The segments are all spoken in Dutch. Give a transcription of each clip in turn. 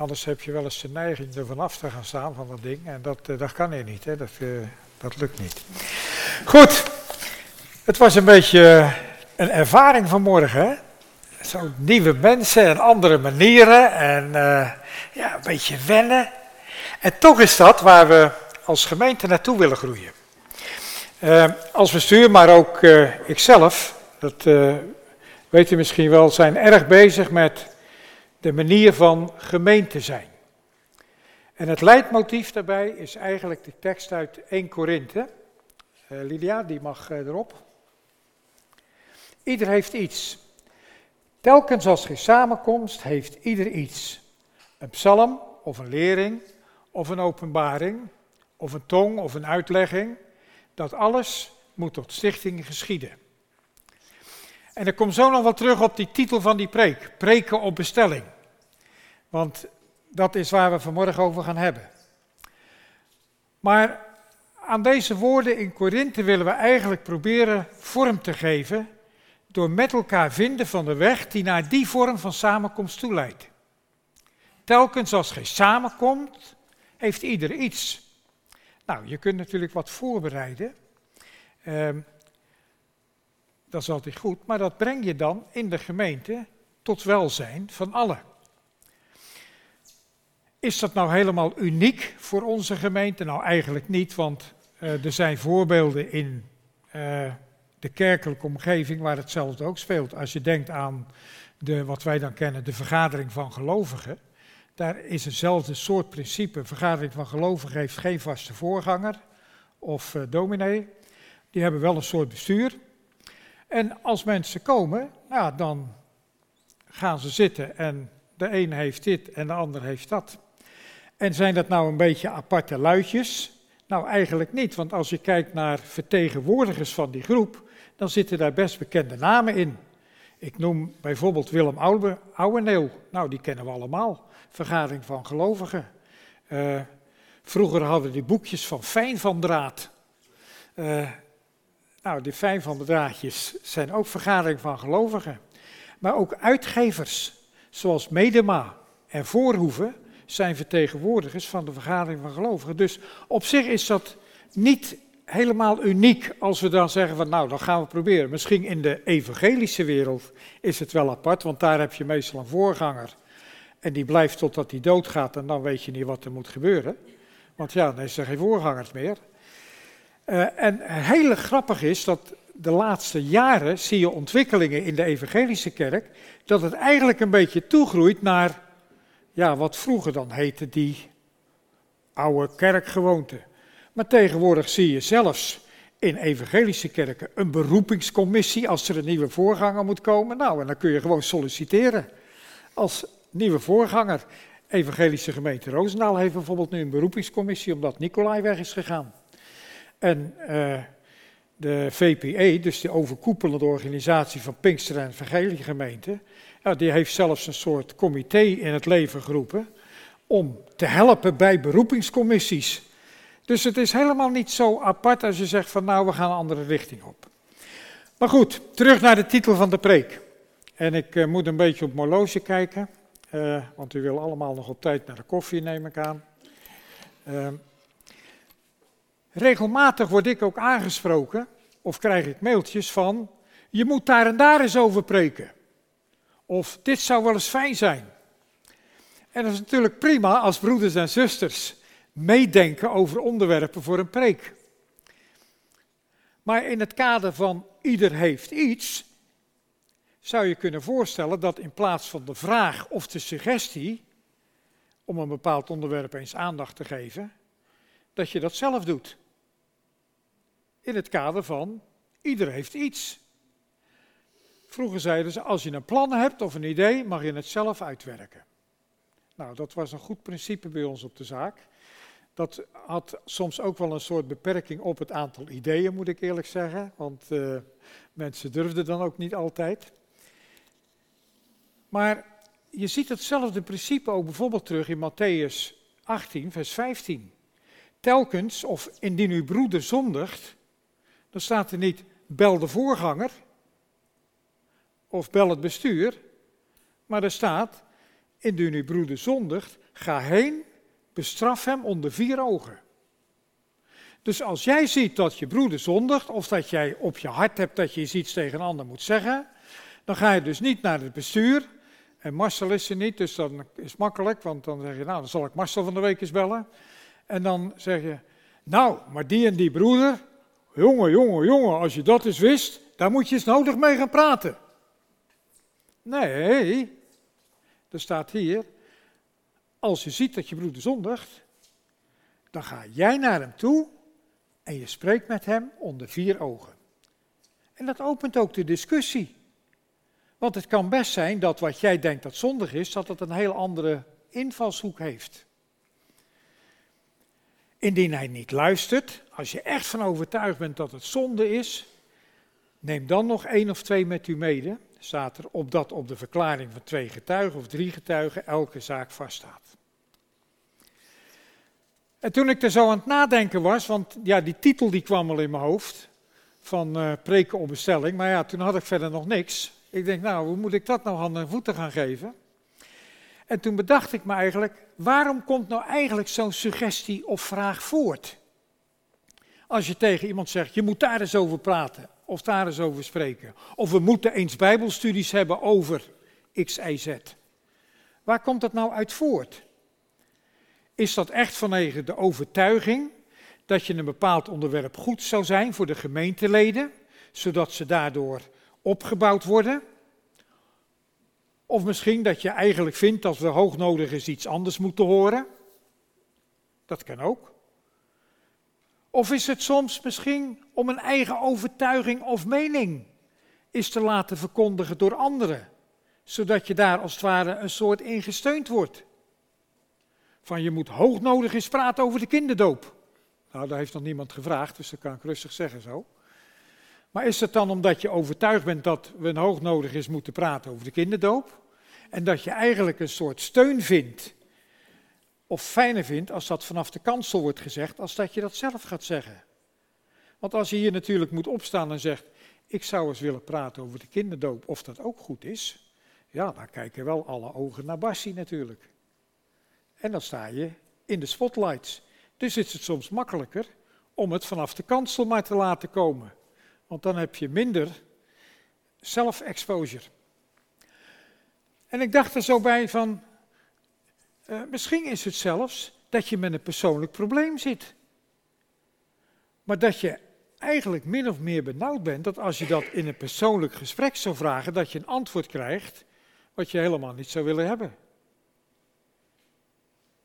Anders heb je wel eens de neiging er vanaf te gaan staan van dat ding. En dat, dat kan hier niet, hè? Dat, dat lukt niet. Goed, het was een beetje een ervaring vanmorgen. Hè? Zo nieuwe mensen en andere manieren en ja, een beetje wennen. En toch is dat waar we als gemeente naartoe willen groeien. Als bestuur, maar ook ikzelf, dat weet u misschien wel, zijn erg bezig met de manier van gemeente zijn. En het leidmotief daarbij is eigenlijk de tekst uit 1 Korinthe. Lilia, die mag erop. Ieder heeft iets. Telkens als geen samenkomst heeft ieder iets. Een psalm of een lering of een openbaring of een tong of een uitlegging. Dat alles moet tot stichting geschieden. En ik kom zo nog wel terug op die titel van die preek. Preken op bestelling. Want dat is waar we vanmorgen over gaan hebben. Maar aan deze woorden in Korinthe willen we eigenlijk proberen vorm te geven door met elkaar vinden van de weg die naar die vorm van samenkomst toeleidt. Telkens als gij samenkomt, heeft ieder iets. Nou, je kunt natuurlijk wat voorbereiden. Um, dat is altijd goed, maar dat breng je dan in de gemeente tot welzijn van allen. Is dat nou helemaal uniek voor onze gemeente? Nou, eigenlijk niet, want uh, er zijn voorbeelden in uh, de kerkelijke omgeving waar hetzelfde ook speelt. Als je denkt aan de, wat wij dan kennen, de vergadering van gelovigen. Daar is eenzelfde soort principe. Vergadering van gelovigen heeft geen vaste voorganger of uh, dominee. Die hebben wel een soort bestuur. En als mensen komen, nou, dan gaan ze zitten en de een heeft dit en de ander heeft dat. En zijn dat nou een beetje aparte luidjes? Nou, eigenlijk niet, want als je kijkt naar vertegenwoordigers van die groep, dan zitten daar best bekende namen in. Ik noem bijvoorbeeld Willem Ouweneel, nou die kennen we allemaal vergadering van gelovigen. Uh, vroeger hadden die boekjes van Fijn van Draad. Uh, nou, die Fijn van de Draadjes zijn ook vergadering van gelovigen. Maar ook uitgevers, zoals Medema en Voorhoeven, zijn vertegenwoordigers van de vergadering van gelovigen. Dus op zich is dat niet helemaal uniek als we dan zeggen van nou, dan gaan we proberen. Misschien in de evangelische wereld is het wel apart, want daar heb je meestal een voorganger en die blijft totdat hij doodgaat en dan weet je niet wat er moet gebeuren. Want ja, dan is er geen voorgangers meer. Uh, en heel grappig is dat de laatste jaren zie je ontwikkelingen in de evangelische kerk, dat het eigenlijk een beetje toegroeit naar, ja, wat vroeger dan heette die oude kerkgewoonte. Maar tegenwoordig zie je zelfs in evangelische kerken een beroepingscommissie als er een nieuwe voorganger moet komen. Nou, en dan kun je gewoon solliciteren als nieuwe voorganger. Evangelische gemeente Roosendaal heeft bijvoorbeeld nu een beroepingscommissie omdat Nicolai weg is gegaan. En uh, de VPE, dus de overkoepelende organisatie van Pinkster en Evangelische gemeente, ja, die heeft zelfs een soort comité in het leven geroepen om te helpen bij beroepingscommissies. Dus het is helemaal niet zo apart als je zegt van nou we gaan een andere richting op. Maar goed, terug naar de titel van de preek. En ik uh, moet een beetje op mijn kijken. Uh, want u wil allemaal nog op tijd naar de koffie, neem ik aan. Uh, regelmatig word ik ook aangesproken, of krijg ik mailtjes van, je moet daar en daar eens over preken. Of dit zou wel eens fijn zijn. En dat is natuurlijk prima als broeders en zusters meedenken over onderwerpen voor een preek. Maar in het kader van ieder heeft iets, zou je kunnen voorstellen dat in plaats van de vraag of de suggestie om een bepaald onderwerp eens aandacht te geven, dat je dat zelf doet. In het kader van ieder heeft iets. Vroeger zeiden ze, als je een plan hebt of een idee, mag je het zelf uitwerken. Nou, dat was een goed principe bij ons op de zaak. Dat had soms ook wel een soort beperking op het aantal ideeën, moet ik eerlijk zeggen. Want uh, mensen durfden dan ook niet altijd. Maar je ziet hetzelfde principe ook bijvoorbeeld terug in Matthäus 18, vers 15. Telkens, of indien uw broeder zondigt, dan staat er niet bel de voorganger of bel het bestuur, maar er staat indien uw broeder zondigt, ga heen, bestraf hem onder vier ogen. Dus als jij ziet dat je broeder zondigt, of dat jij op je hart hebt dat je iets tegen een ander moet zeggen, dan ga je dus niet naar het bestuur. En Marcel is er niet, dus dan is makkelijk, want dan zeg je, nou, dan zal ik Marcel van de week eens bellen. En dan zeg je, nou, maar die en die broeder, jongen, jongen, jongen, als je dat eens wist, daar moet je eens nodig mee gaan praten. Nee, er staat hier, als je ziet dat je broeder zondigt, dan ga jij naar hem toe en je spreekt met hem onder vier ogen. En dat opent ook de discussie. Want het kan best zijn dat wat jij denkt dat zondig is, dat het een heel andere invalshoek heeft. Indien hij niet luistert, als je echt van overtuigd bent dat het zonde is, neem dan nog één of twee met u mede. Staat er op dat op de verklaring van twee getuigen of drie getuigen elke zaak vaststaat. En toen ik er zo aan het nadenken was, want ja, die titel die kwam al in mijn hoofd, van uh, preken op bestelling, maar ja, toen had ik verder nog niks. Ik denk, nou, hoe moet ik dat nou handen en voeten gaan geven? En toen bedacht ik me eigenlijk, waarom komt nou eigenlijk zo'n suggestie of vraag voort? Als je tegen iemand zegt, je moet daar eens over praten, of daar eens over spreken. Of we moeten eens bijbelstudies hebben over X, Y, Z. Waar komt dat nou uit voort? Is dat echt vanwege de overtuiging dat je een bepaald onderwerp goed zou zijn voor de gemeenteleden, zodat ze daardoor opgebouwd worden? Of misschien dat je eigenlijk vindt dat we hoognodig is iets anders moeten horen? Dat kan ook. Of is het soms misschien om een eigen overtuiging of mening is te laten verkondigen door anderen, zodat je daar als het ware een soort in gesteund wordt? Van je moet hoognodig eens praten over de kinderdoop. Nou, daar heeft nog niemand gevraagd, dus dat kan ik rustig zeggen zo. Maar is het dan omdat je overtuigd bent dat we hoognodig is moeten praten over de kinderdoop? En dat je eigenlijk een soort steun vindt, of fijner vindt als dat vanaf de kansel wordt gezegd, als dat je dat zelf gaat zeggen. Want als je hier natuurlijk moet opstaan en zegt, ik zou eens willen praten over de kinderdoop, of dat ook goed is, ja, dan kijken wel alle ogen naar Bassi natuurlijk. En dan sta je in de spotlights. Dus is het soms makkelijker om het vanaf de kansel maar te laten komen. Want dan heb je minder self-exposure. En ik dacht er zo bij van, uh, misschien is het zelfs dat je met een persoonlijk probleem zit. Maar dat je eigenlijk min of meer benauwd bent dat als je dat in een persoonlijk gesprek zou vragen, dat je een antwoord krijgt wat je helemaal niet zou willen hebben.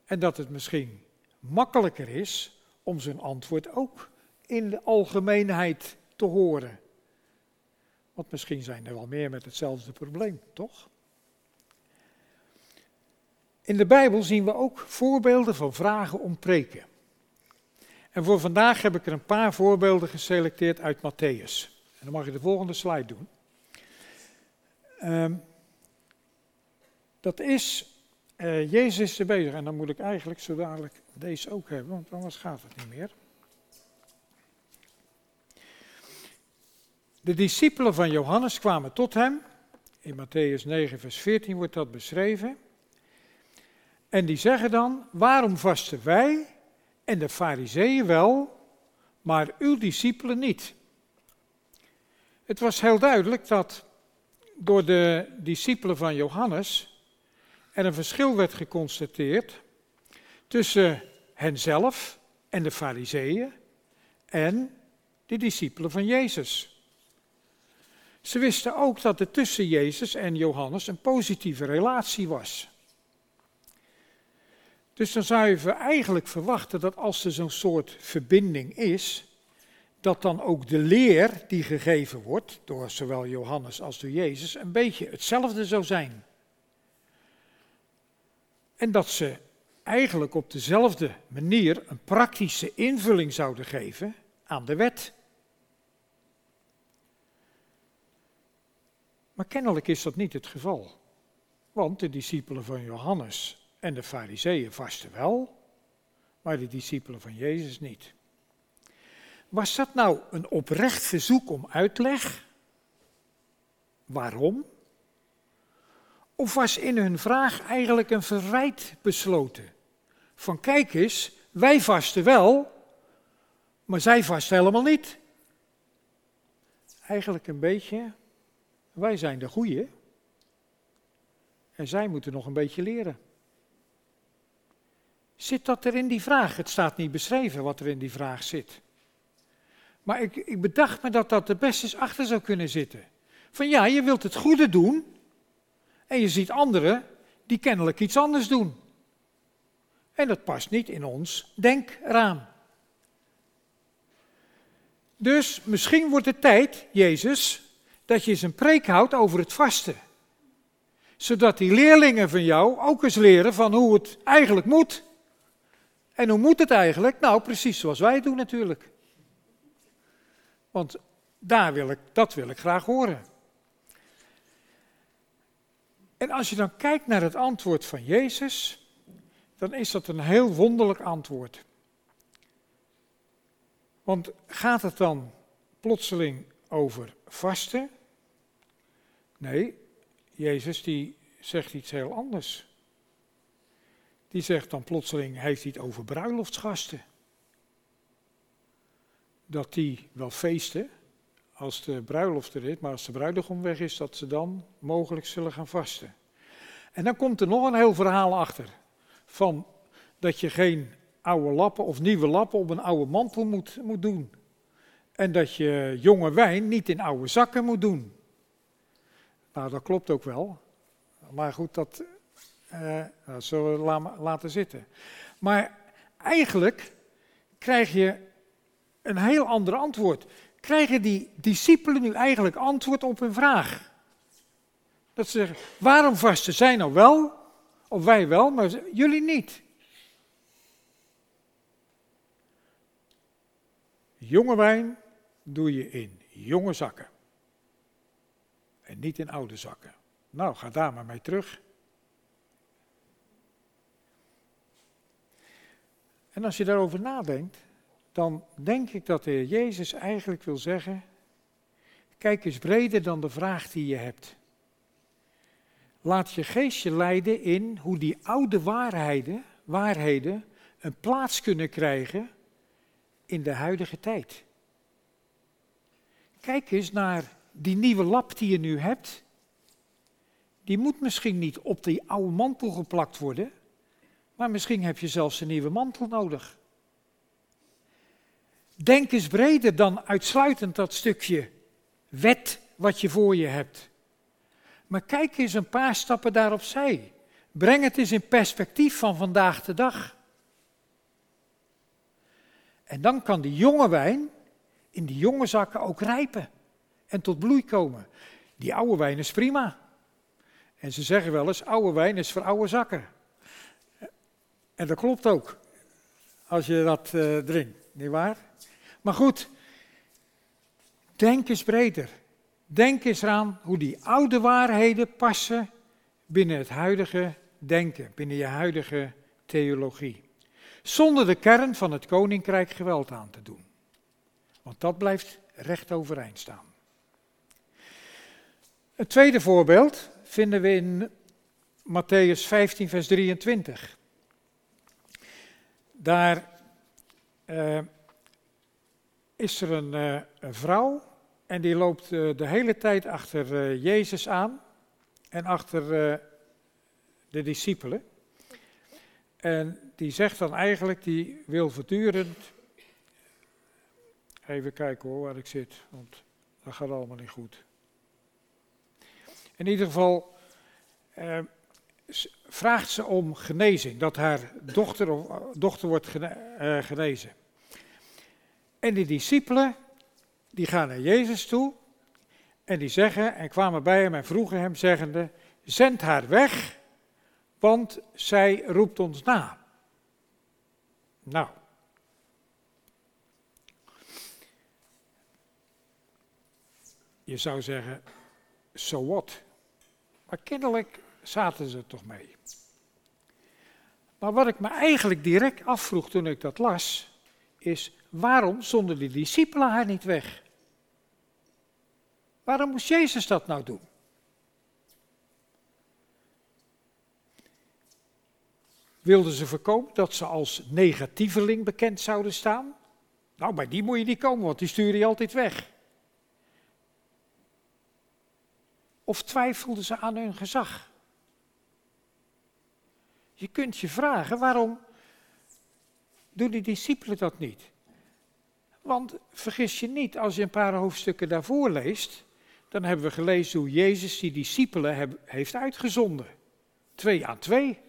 En dat het misschien makkelijker is om zo'n antwoord ook in de algemeenheid te horen. Want misschien zijn er wel meer met hetzelfde probleem, toch? In de Bijbel zien we ook voorbeelden van vragen om preken. En voor vandaag heb ik er een paar voorbeelden geselecteerd uit Matthäus. En dan mag je de volgende slide doen. Um, dat is, uh, Jezus is er bezig en dan moet ik eigenlijk zo dadelijk deze ook hebben, want anders gaat het niet meer. De discipelen van Johannes kwamen tot hem. In Matthäus 9, vers 14 wordt dat beschreven. En die zeggen dan, waarom vasten wij en de fariseeën wel, maar uw discipelen niet? Het was heel duidelijk dat door de discipelen van Johannes er een verschil werd geconstateerd tussen henzelf en de fariseeën en de discipelen van Jezus. Ze wisten ook dat er tussen Jezus en Johannes een positieve relatie was. Dus dan zou je eigenlijk verwachten dat als er zo'n soort verbinding is, dat dan ook de leer die gegeven wordt door zowel Johannes als door Jezus een beetje hetzelfde zou zijn. En dat ze eigenlijk op dezelfde manier een praktische invulling zouden geven aan de wet. Maar kennelijk is dat niet het geval. Want de discipelen van Johannes en de fariseeën vasten wel, maar de discipelen van Jezus niet. Was dat nou een oprecht verzoek om uitleg? Waarom? Of was in hun vraag eigenlijk een verwijt besloten? Van kijk eens, wij vasten wel, maar zij vasten helemaal niet. Eigenlijk een beetje, wij zijn de goeie en zij moeten nog een beetje leren. Zit dat er in die vraag? Het staat niet beschreven wat er in die vraag zit. Maar ik, ik bedacht me dat dat er best eens achter zou kunnen zitten. Van ja, je wilt het goede doen en je ziet anderen die kennelijk iets anders doen. En dat past niet in ons denkraam. Dus misschien wordt het tijd, Jezus, dat je eens een preek houdt over het vasten. Zodat die leerlingen van jou ook eens leren van hoe het eigenlijk moet. En hoe moet het eigenlijk? Nou, precies zoals wij doen natuurlijk. Want daar wil ik, dat wil ik graag horen. En als je dan kijkt naar het antwoord van Jezus, dan is dat een heel wonderlijk antwoord. Want gaat het dan plotseling over vasten? Nee, Jezus die zegt iets heel anders. Die zegt dan plotseling, heeft hij het over bruiloftsgasten. Dat die wel feesten als de bruiloft er is, maar als de bruidegom weg is, dat ze dan mogelijk zullen gaan vasten. En dan komt er nog een heel verhaal achter. Van dat je geen oude lappen of nieuwe lappen op een oude mantel moet, moet doen. En dat je jonge wijn niet in oude zakken moet doen. Nou, dat klopt ook wel. Maar goed, dat dat zullen we laten zitten. Maar eigenlijk krijg je een heel ander antwoord. Krijgen die discipelen nu eigenlijk antwoord op hun vraag? Dat ze zeggen, waarom vasten zij nou wel, of wij wel, maar jullie niet? Jonge wijn doe je in jonge zakken. En niet in oude zakken. Nou, ga daar maar mee terug. En als je daarover nadenkt, dan denk ik dat de Heer Jezus eigenlijk wil zeggen: kijk eens breder dan de vraag die je hebt. Laat je geestje leiden in hoe die oude waarheden, waarheden een plaats kunnen krijgen in de huidige tijd. Kijk eens naar die nieuwe lap die je nu hebt. Die moet misschien niet op die oude mantel geplakt worden, maar misschien heb je zelfs een nieuwe mantel nodig. Denk eens breder dan uitsluitend dat stukje wet wat je voor je hebt. Maar kijk eens een paar stappen daarop zij. Breng het eens in perspectief van vandaag de dag. En dan kan die jonge wijn in die jonge zakken ook rijpen en tot bloei komen. Die oude wijn is prima. En ze zeggen wel eens, oude wijn is voor oude zakken. En dat klopt ook, als je dat uh, drinkt, nietwaar? Maar goed, denk eens breder. Denk eens aan hoe die oude waarheden passen binnen het huidige denken, binnen je huidige theologie. Zonder de kern van het koninkrijk geweld aan te doen. Want dat blijft recht overeind staan. Het tweede voorbeeld vinden we in Matthäus 15, vers 23. Daar uh, is er een, uh, een, vrouw en die loopt uh, de hele tijd achter Jezus aan en achter de discipelen. En die zegt dan eigenlijk, die wil voortdurend, even kijken hoor waar ik zit, want dat gaat allemaal niet goed. In ieder geval, vraagt ze om genezing, dat haar dochter, of, dochter wordt eh, genezen. En die discipelen, die gaan naar Jezus toe en die zeggen, en kwamen bij hem en vroegen hem, zeggende, zend haar weg, want zij roept ons na. Nou. Je zou zeggen, so what? Maar kennelijk zaten ze toch mee. Maar wat ik me eigenlijk direct afvroeg toen ik dat las, is waarom zonden de discipelen haar niet weg? Waarom moest Jezus dat nou doen? wilden ze voorkomen dat ze als negatieveling bekend zouden staan. Nou, bij die moet je niet komen, want die stuur je altijd weg. Of twijfelden ze aan hun gezag? Je kunt je vragen, waarom doen die discipelen dat niet? Want vergis je niet, als je een paar hoofdstukken daarvoor leest, dan hebben we gelezen hoe Jezus die discipelen heeft uitgezonden. Twee aan twee.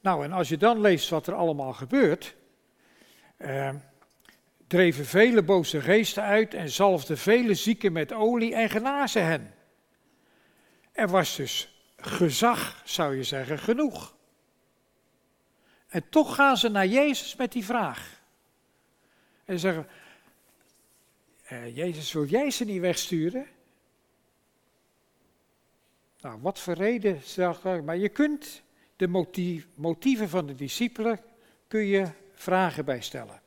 Nou, en als je dan leest wat er allemaal gebeurt, eh, dreven vele boze geesten uit en zalfden vele zieken met olie en genazen hen. Er was dus gezag, zou je zeggen, genoeg. En toch gaan ze naar Jezus met die vraag. En zeggen, eh, Jezus, wil jij ze niet wegsturen? Nou, wat voor reden, maar je kunt de motieven van de discipelen, kun je vragen bij stellen.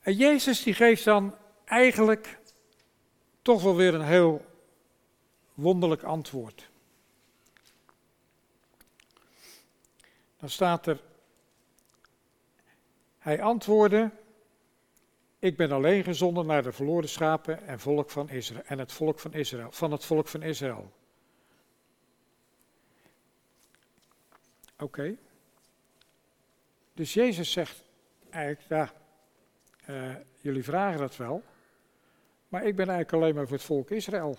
En Jezus die geeft dan eigenlijk toch wel weer een heel wonderlijk antwoord. Dan staat er, hij antwoordde, ik ben alleen gezonden naar de verloren schapen en, volk van Israël, en het volk van Israël, van het volk van Israël. Oké. Dus Jezus zegt eigenlijk, ja, uh, jullie vragen dat wel, maar ik ben eigenlijk alleen maar voor het volk Israël.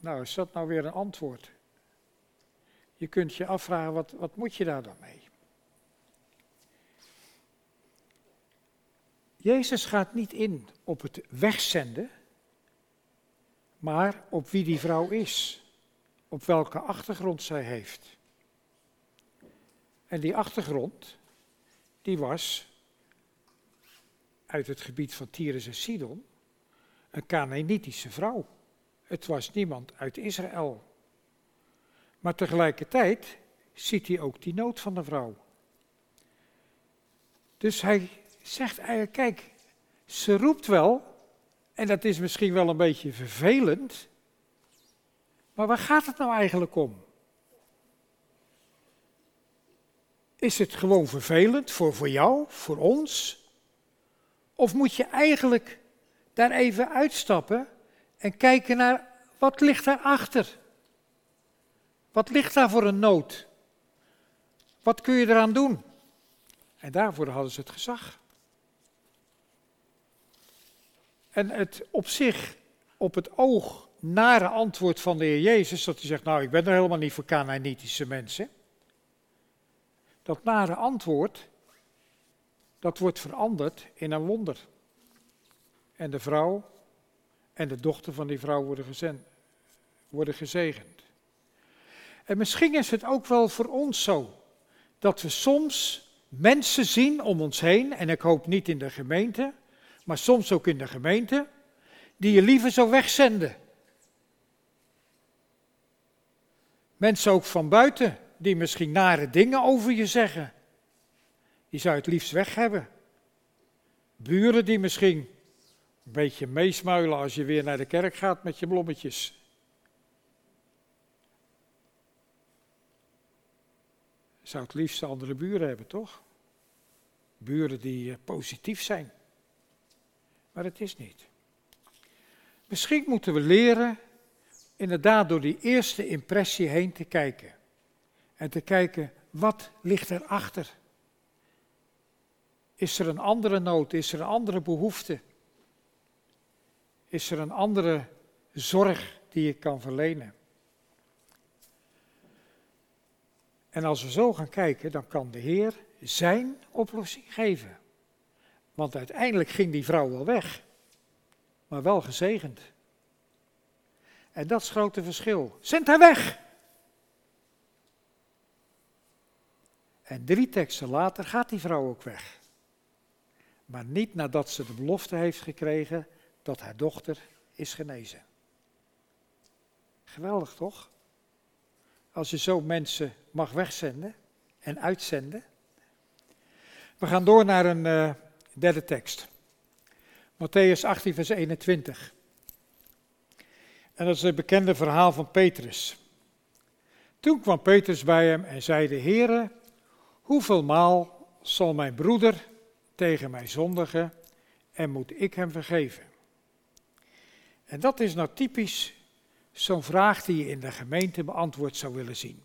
Nou, is dat nou weer een antwoord? Je kunt je afvragen, wat, wat moet je daar dan mee? Jezus gaat niet in op het wegzenden, maar op wie die vrouw is, op welke achtergrond zij heeft. En die achtergrond, die was uit het gebied van Tyrus en Sidon, een Canaanitische vrouw. Het was niemand uit Israël. Maar tegelijkertijd ziet hij ook die nood van de vrouw. Dus hij zegt eigenlijk, kijk, ze roept wel, en dat is misschien wel een beetje vervelend, maar waar gaat het nou eigenlijk om? Is het gewoon vervelend voor, voor jou, voor ons? Of moet je eigenlijk daar even uitstappen en kijken naar wat ligt daarachter? Wat ligt daar voor een nood? Wat kun je eraan doen? En daarvoor hadden ze het gezag. En het op zich, op het oog, nare antwoord van de Heer Jezus, dat hij zegt, nou ik ben er helemaal niet voor Canaanitische mensen. Dat nare antwoord, dat wordt veranderd in een wonder. En de vrouw en de dochter van die vrouw worden, gezend, worden gezegend. En misschien is het ook wel voor ons zo dat we soms mensen zien om ons heen, en ik hoop niet in de gemeente, maar soms ook in de gemeente, die je liever zou wegzenden. Mensen ook van buiten, die misschien nare dingen over je zeggen, die zou je het liefst weg hebben. Buren die misschien een beetje meesmuilen als je weer naar de kerk gaat met je blommetjes. Zou het liefst andere buren hebben, toch? Buren die eh, positief zijn. Maar het is niet. Misschien moeten we leren inderdaad door die eerste impressie heen te kijken. En te kijken, wat ligt erachter? Is er een andere nood? Is er een andere behoefte? Is er een andere zorg die ik kan verlenen? En als we zo gaan kijken, dan kan de Heer zijn oplossing geven. Want uiteindelijk ging die vrouw wel weg, maar wel gezegend. En dat is het grote verschil. Zend haar weg! En drie teksten later gaat die vrouw ook weg. Maar niet nadat ze de belofte heeft gekregen dat haar dochter is genezen. Geweldig toch? Als je zo mensen mag wegzenden en uitzenden. We gaan door naar een uh, derde tekst. Matthäus 18, vers 21. En dat is het bekende verhaal van Petrus. Toen kwam Petrus bij hem en zeide, Heere, hoeveel maal zal mijn broeder tegen mij zondigen en moet ik hem vergeven? En dat is nou typisch zo'n vraag die je in de gemeente beantwoord zou willen zien.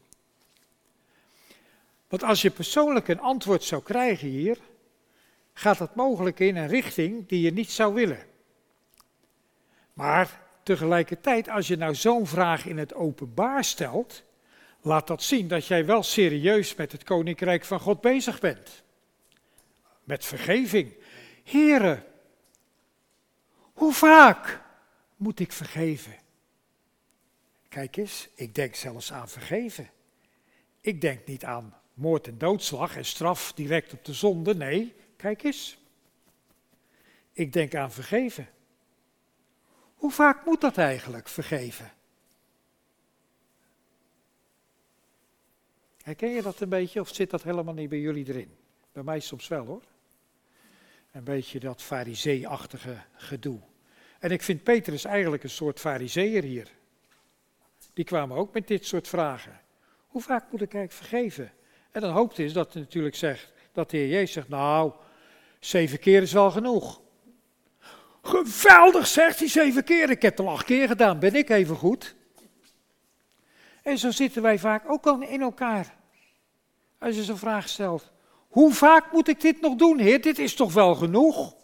Want als je persoonlijk een antwoord zou krijgen hier, gaat dat mogelijk in een richting die je niet zou willen. Maar tegelijkertijd, als je nou zo'n vraag in het openbaar stelt, laat dat zien dat jij wel serieus met het koninkrijk van God bezig bent. Met vergeving. Heren, hoe vaak moet ik vergeven? Kijk eens, ik denk zelfs aan vergeven. Ik denk niet aan moord en doodslag en straf direct op de zonde. Nee, kijk eens. Ik denk aan vergeven. Hoe vaak moet dat eigenlijk, vergeven? Herken je dat een beetje of zit dat helemaal niet bij jullie erin? Bij mij soms wel hoor. Een beetje dat farisee-achtige gedoe. En ik vind Petrus eigenlijk een soort fariseer hier. Die kwamen ook met dit soort vragen. Hoe vaak moet ik eigenlijk vergeven? En dan hoopt is dat hij natuurlijk zegt, dat de Heer Jezus zegt, nou, zeven keer is wel genoeg. Geweldig, zegt hij, zeven keer. Ik heb het al acht keer gedaan, ben ik even goed? En zo zitten wij vaak ook al in elkaar. Als je zo'n vraag stelt. Hoe vaak moet ik dit nog doen, Heer? Dit is toch wel genoeg?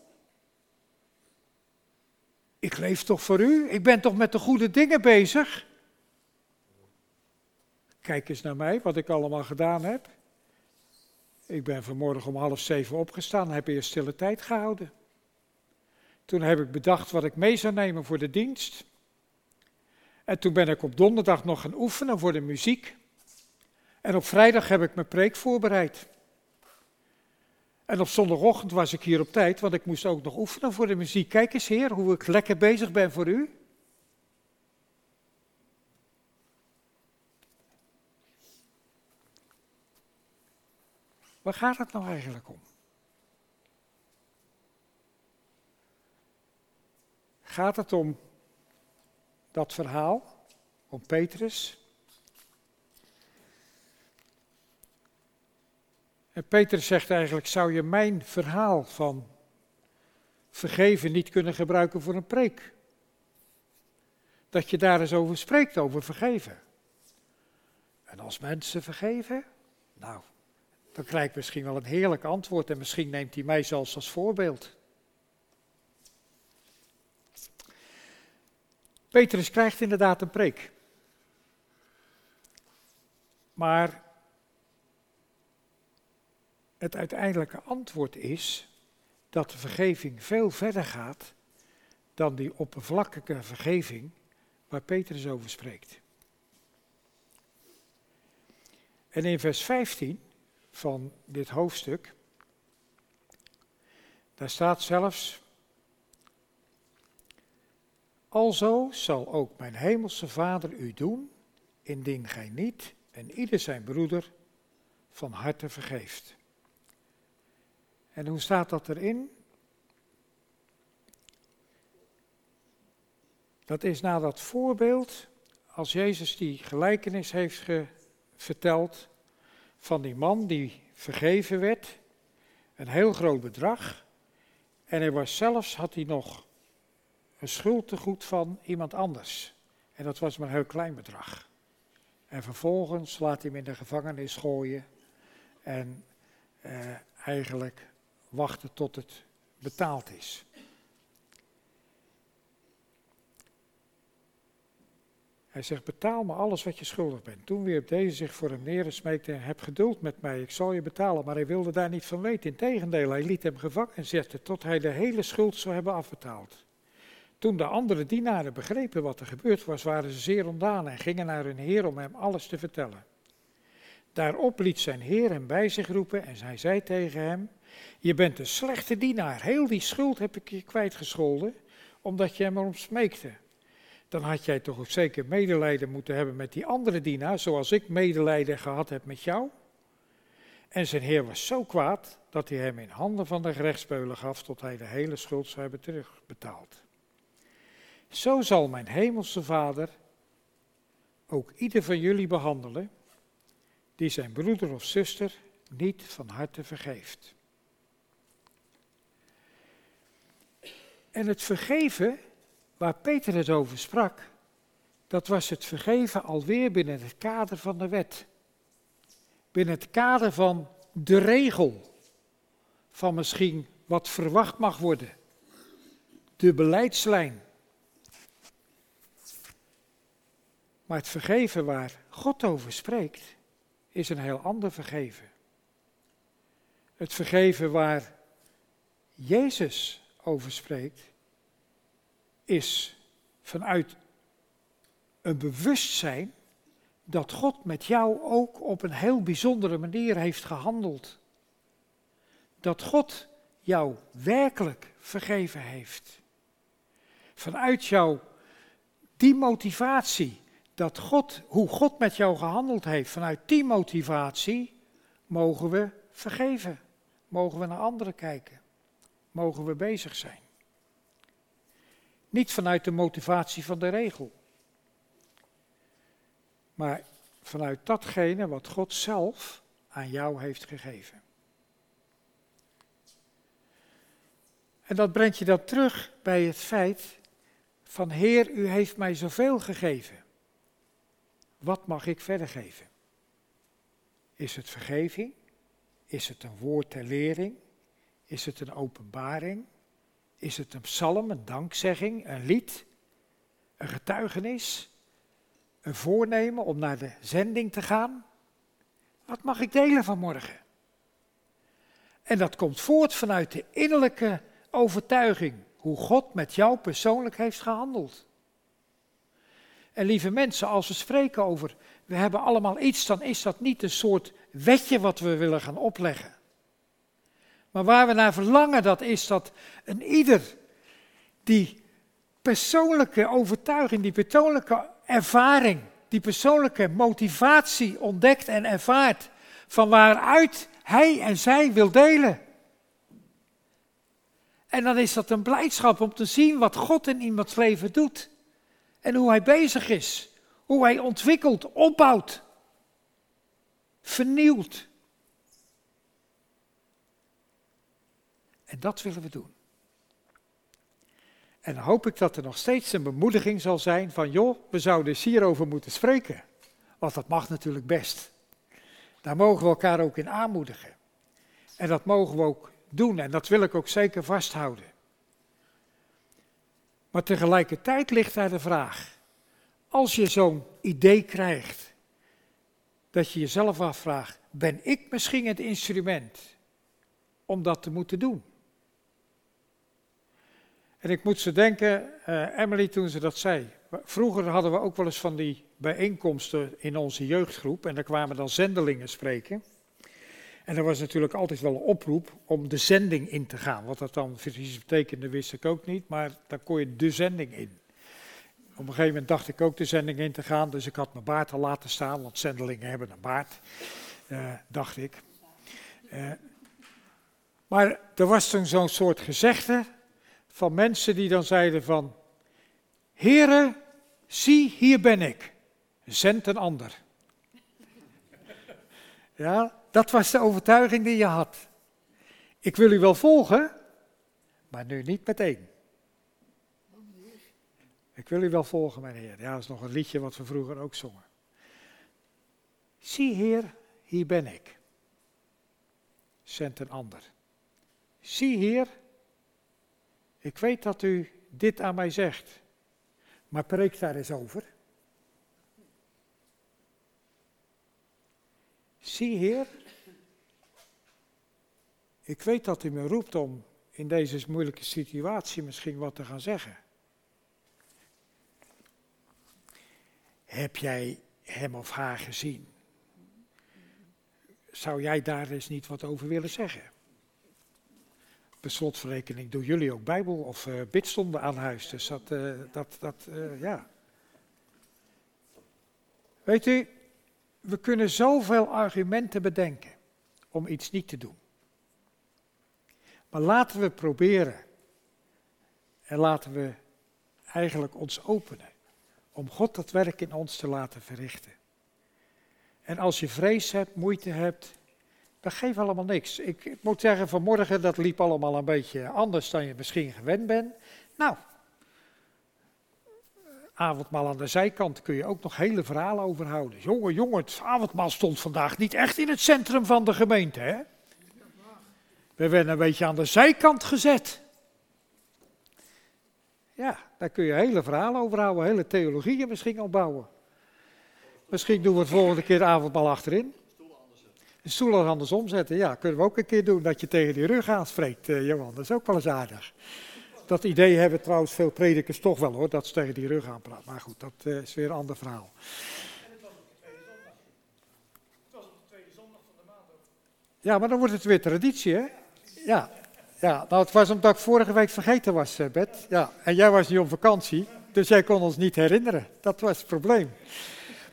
Ik leef toch voor u? Ik ben toch met de goede dingen bezig? Kijk eens naar mij, wat ik allemaal gedaan heb. Ik ben vanmorgen om half zeven opgestaan, heb eerst stille tijd gehouden. Toen heb ik bedacht wat ik mee zou nemen voor de dienst. En toen ben ik op donderdag nog gaan oefenen voor de muziek. En op vrijdag heb ik mijn preek voorbereid. En op zondagochtend was ik hier op tijd, want ik moest ook nog oefenen voor de muziek. Kijk eens, Heer, hoe ik lekker bezig ben voor u. Waar gaat het nou eigenlijk om? Gaat het om dat verhaal, om Petrus? En Petrus zegt eigenlijk, zou je mijn verhaal van vergeven niet kunnen gebruiken voor een preek? Dat je daar eens over spreekt, over vergeven. En als mensen vergeven, nou, dan krijg ik misschien wel een heerlijk antwoord en misschien neemt hij mij zelfs als voorbeeld. Petrus krijgt inderdaad een preek. Maar het uiteindelijke antwoord is dat de vergeving veel verder gaat dan die oppervlakkige vergeving waar Petrus over spreekt. En in vers 15 van dit hoofdstuk. Daar staat zelfs, Alzo zal ook mijn hemelse Vader u doen, indien gij niet en ieder zijn broeder van harte vergeeft. En hoe staat dat erin? Dat is na dat voorbeeld, als Jezus die gelijkenis heeft verteld van die man die vergeven werd, een heel groot bedrag. En hij was zelfs, had hij nog een schuldtegoed van iemand anders. En dat was maar een heel klein bedrag. En vervolgens laat hij hem in de gevangenis gooien en eh, eigenlijk wachten tot het betaald is. Hij zegt, betaal me alles wat je schuldig bent. Toen wierp deze zich voor hem neer en smeekte, heb geduld met mij, ik zal je betalen. Maar hij wilde daar niet van weten. Integendeel, hij liet hem gevangen zetten tot hij de hele schuld zou hebben afbetaald. Toen de andere dienaren begrepen wat er gebeurd was, waren ze zeer ontdaan en gingen naar hun heer om hem alles te vertellen. Daarop liet zijn heer hem bij zich roepen en hij zei tegen hem, je bent een slechte dienaar, heel die schuld heb ik je kwijtgescholden, omdat je hem erom smeekte dan had jij toch ook zeker medelijden moeten hebben met die andere dienaar, zoals ik medelijden gehad heb met jou. En zijn heer was zo kwaad dat hij hem in handen van de gerechtsbeulen gaf tot hij de hele schuld zou hebben terugbetaald. Zo zal mijn hemelse vader ook ieder van jullie behandelen die zijn broeder of zuster niet van harte vergeeft. En het vergeven, waar Peter het over sprak, dat was het vergeven alweer binnen het kader van de wet. Binnen het kader van de regel, van misschien wat verwacht mag worden. De beleidslijn. Maar het vergeven waar God over spreekt, is een heel ander vergeven. Het vergeven waar Jezus over spreekt, is vanuit een bewustzijn dat God met jou ook op een heel bijzondere manier heeft gehandeld. Dat God jou werkelijk vergeven heeft. Vanuit jou die motivatie, dat God, hoe God met jou gehandeld heeft, vanuit die motivatie mogen we vergeven. Mogen we naar anderen kijken. Mogen we bezig zijn. Niet vanuit de motivatie van de regel. Maar vanuit datgene wat God zelf aan jou heeft gegeven. En dat brengt je dan terug bij het feit van Heer, u heeft mij zoveel gegeven. Wat mag ik verder geven? Is het vergeving? Is het een woord ter lering? Is het een openbaring? Is het een psalm, een dankzegging, een lied, een getuigenis, een voornemen om naar de zending te gaan? Wat mag ik delen vanmorgen? En dat komt voort vanuit de innerlijke overtuiging hoe God met jou persoonlijk heeft gehandeld. En lieve mensen, als we spreken over we hebben allemaal iets, dan is dat niet een soort wetje wat we willen gaan opleggen. Maar waar we naar verlangen, dat is dat een ieder die persoonlijke overtuiging, die persoonlijke ervaring, die persoonlijke motivatie ontdekt en ervaart van waaruit hij en zij wil delen. En dan is dat een blijdschap om te zien wat God in iemands leven doet. En hoe hij bezig is. Hoe hij ontwikkelt, opbouwt, vernieuwt. En dat willen we doen. En hoop ik dat er nog steeds een bemoediging zal zijn van, joh, we zouden eens hierover moeten spreken. Want dat mag natuurlijk best. Daar mogen we elkaar ook in aanmoedigen. En dat mogen we ook doen en dat wil ik ook zeker vasthouden. Maar tegelijkertijd ligt daar de vraag, als je zo'n idee krijgt, dat je jezelf afvraagt, ben ik misschien het instrument om dat te moeten doen? En ik moet ze denken, uh, Emily toen ze dat zei. Vroeger hadden we ook wel eens van die bijeenkomsten in onze jeugdgroep en daar kwamen dan zendelingen spreken. En er was natuurlijk altijd wel een oproep om de zending in te gaan. Wat dat dan precies betekende, wist ik ook niet, maar daar kon je de zending in. Op een gegeven moment dacht ik ook de zending in te gaan, dus ik had mijn baard al laten staan, want zendelingen hebben een baard, uh, dacht ik. Uh, maar er was toen zo'n soort gezegde van mensen die dan zeiden van, Heren, zie, hier ben ik, zend een ander. Ja, dat was de overtuiging die je had. Ik wil u wel volgen, maar nu niet meteen. Ik wil u wel volgen, mijn Heer. Ja, dat is nog een liedje wat we vroeger ook zongen. Zie, Heer, hier ben ik. Zend een ander. Zie, Heer, ik weet dat u dit aan mij zegt, maar preek daar eens over. Zie, Heer, ik weet dat u me roept om in deze moeilijke situatie misschien wat te gaan zeggen. Heb jij hem of haar gezien? Zou jij daar eens niet wat over willen zeggen? Per slotverrekening doen jullie ook Bijbel of uh, bidstonden aan huis. Dus dat, uh, dat, dat uh, ja. Weet u, we kunnen zoveel argumenten bedenken om iets niet te doen. Maar laten we proberen en laten we eigenlijk ons openen om God dat werk in ons te laten verrichten. En als je vrees hebt, moeite hebt, dat geeft allemaal niks. Ik, ik moet zeggen, vanmorgen dat liep allemaal een beetje anders dan je misschien gewend bent. Nou, avondmaal aan de zijkant kun je ook nog hele verhalen overhouden. Jongen, jongen, het avondmaal stond vandaag niet echt in het centrum van de gemeente, hè? We werden een beetje aan de zijkant gezet. Ja, daar kun je hele verhalen over houden, hele theologieën misschien opbouwen. Misschien doen we het volgende keer avondmaal achterin. De stoelen andersom zetten, ja, kunnen we ook een keer doen. Dat je tegen die rug aanspreekt, uh, Johan. Dat is ook wel eens aardig. Dat idee hebben trouwens veel predikers toch wel hoor, dat ze tegen die rug aanpraten. Maar goed, dat uh, is weer een ander verhaal. En het was op de tweede zondag. Het was op de tweede zondag van de maand ook. Ja, maar dan wordt het weer traditie hè. Ja, ja, nou het was omdat ik vorige week vergeten was, uh, Bert. Ja, en jij was niet op vakantie, dus jij kon ons niet herinneren. Dat was het probleem.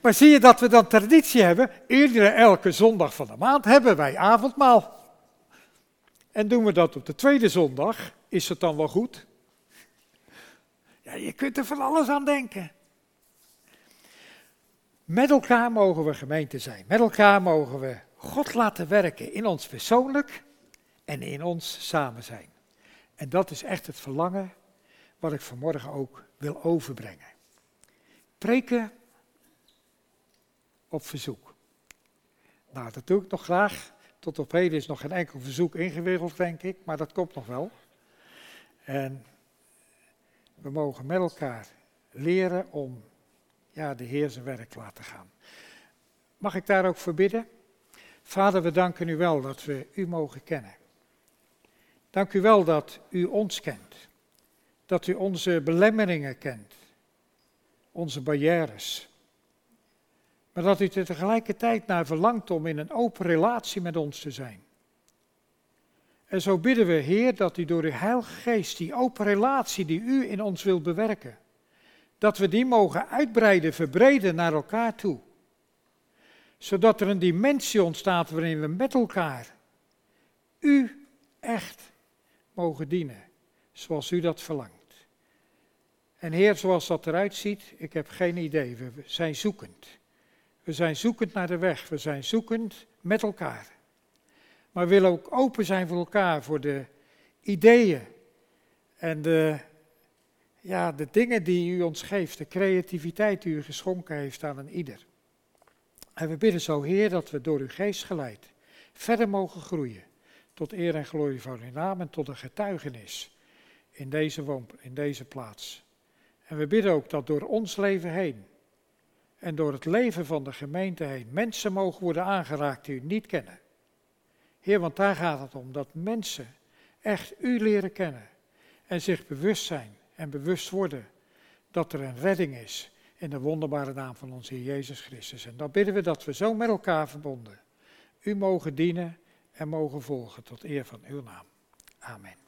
Maar zie je dat we dan traditie hebben? Iedere elke zondag van de maand hebben wij avondmaal. En doen we dat op de tweede zondag, is het dan wel goed? Ja, je kunt er van alles aan denken. Met elkaar mogen we gemeente zijn. Met elkaar mogen we God laten werken in ons persoonlijk en in ons samen zijn. En dat is echt het verlangen wat ik vanmorgen ook wil overbrengen. Preken op verzoek. Nou, dat doe ik nog graag. Tot op heden is nog geen enkel verzoek ingewikkeld, denk ik, maar dat komt nog wel. En we mogen met elkaar leren om ja, de Heer zijn werk te laten gaan. Mag ik daar ook voor bidden? Vader, we danken u wel dat we u mogen kennen. Dank u wel dat u ons kent. Dat u onze belemmeringen kent. Onze barrières. Maar dat u er tegelijkertijd naar verlangt om in een open relatie met ons te zijn. En zo bidden we, Heer, dat u door uw Heilige Geest die open relatie die u in ons wilt bewerken, dat we die mogen uitbreiden, verbreden naar elkaar toe. Zodat er een dimensie ontstaat waarin we met elkaar u echt mogen dienen, zoals u dat verlangt. En Heer, zoals dat eruit ziet, ik heb geen idee, we zijn zoekend. We zijn zoekend naar de weg, we zijn zoekend met elkaar. Maar we willen ook open zijn voor elkaar, voor de ideeën en de, ja, de dingen die u ons geeft, de creativiteit die u geschonken heeft aan een ieder. En we bidden zo, Heer, dat we door uw geest geleid verder mogen groeien tot eer en glorie van uw naam en tot een getuigenis in deze, in deze plaats. En we bidden ook dat door ons leven heen en door het leven van de gemeente heen mensen mogen worden aangeraakt die u niet kennen. Heer, want daar gaat het om, dat mensen echt u leren kennen en zich bewust zijn en bewust worden dat er een redding is in de wonderbare naam van onze Heer Jezus Christus. En dan bidden we dat we zo met elkaar verbonden u mogen dienen en mogen volgen tot eer van uw naam. Amen.